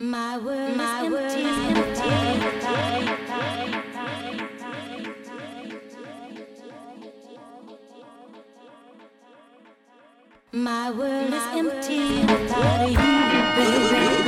My world my is world empty. My world My world is empty.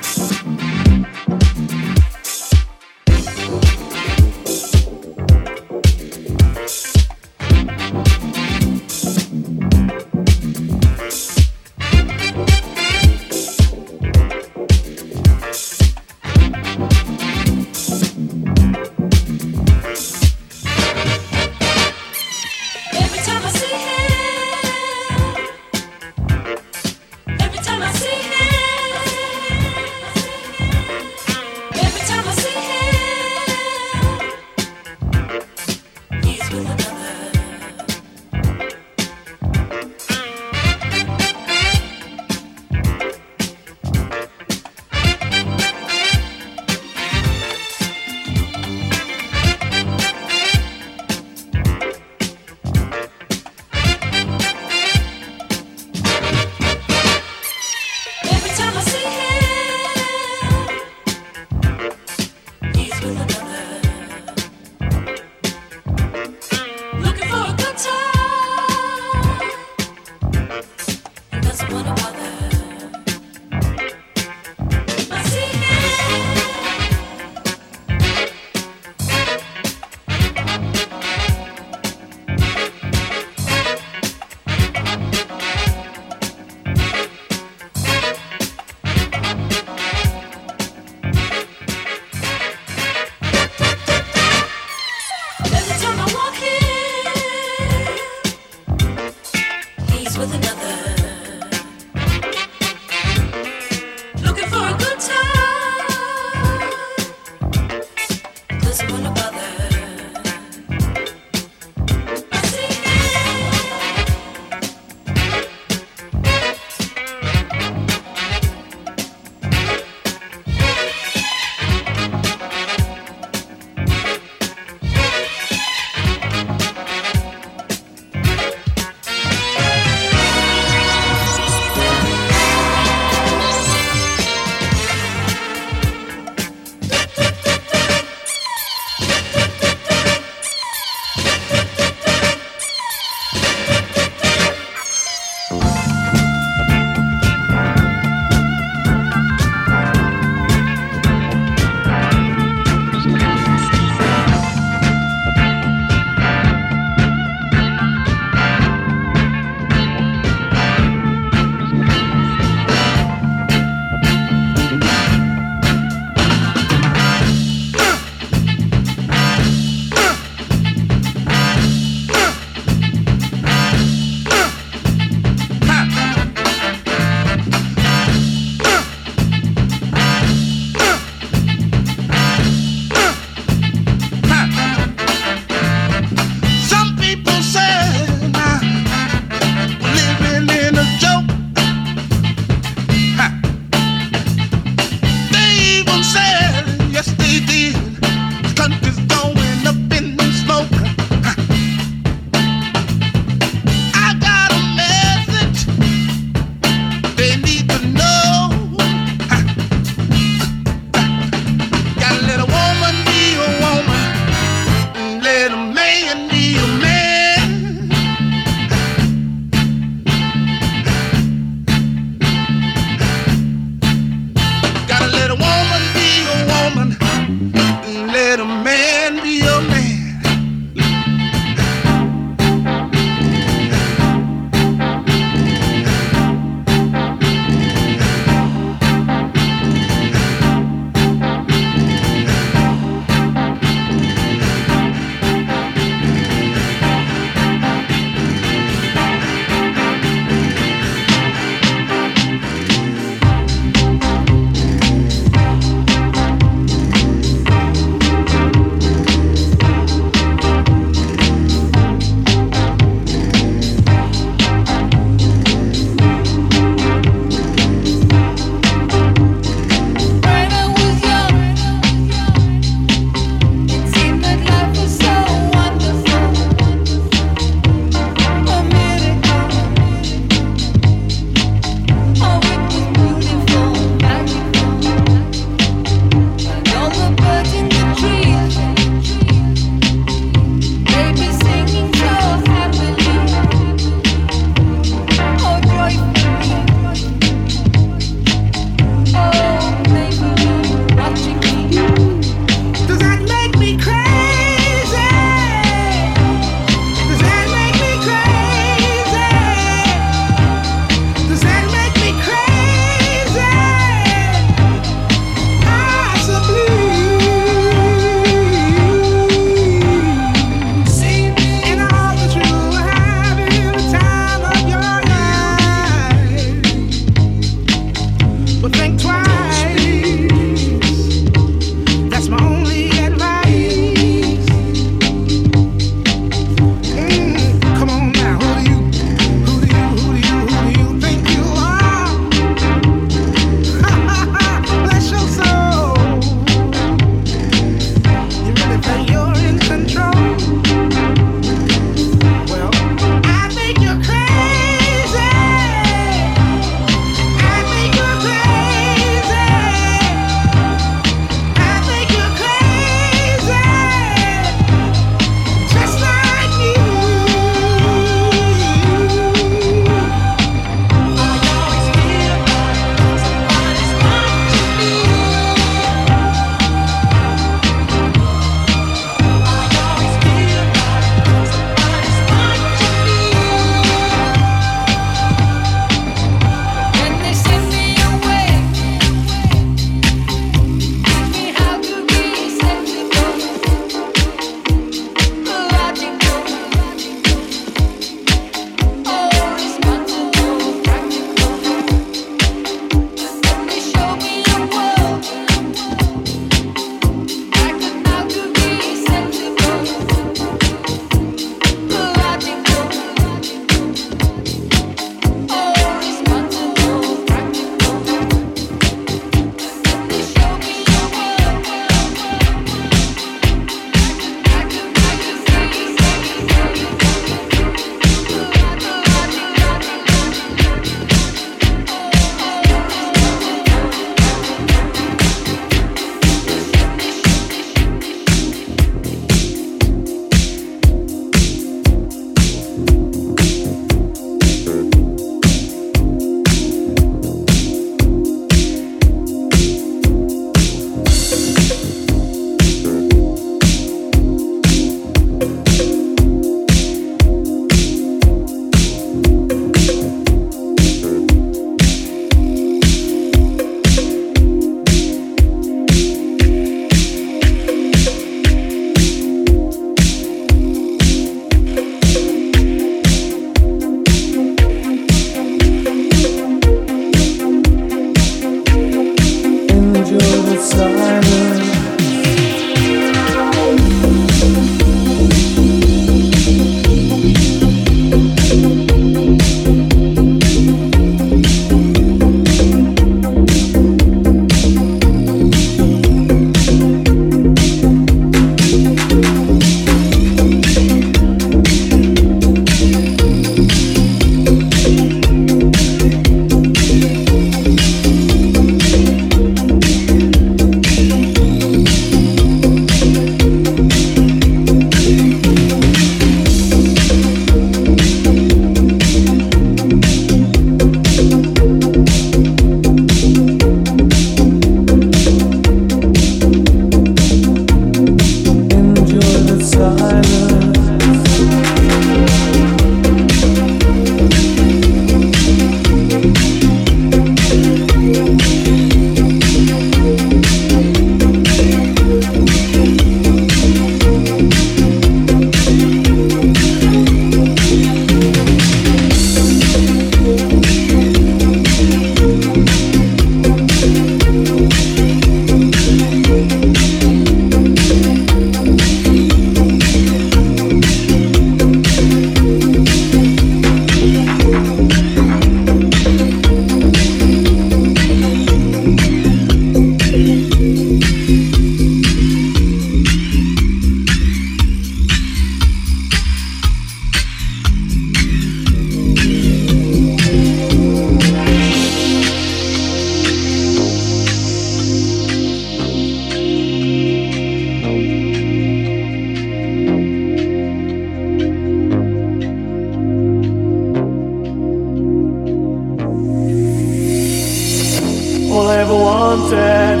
All I ever wanted,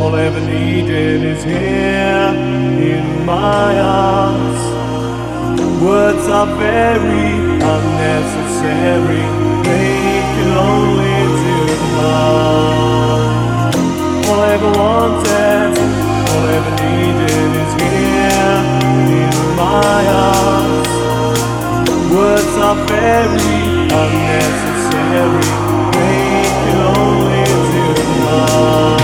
all I ever needed is here in my arms. Words are very unnecessary, make you lonely to love. All I ever wanted, all I ever needed is here in my arms. Words are very unnecessary, love.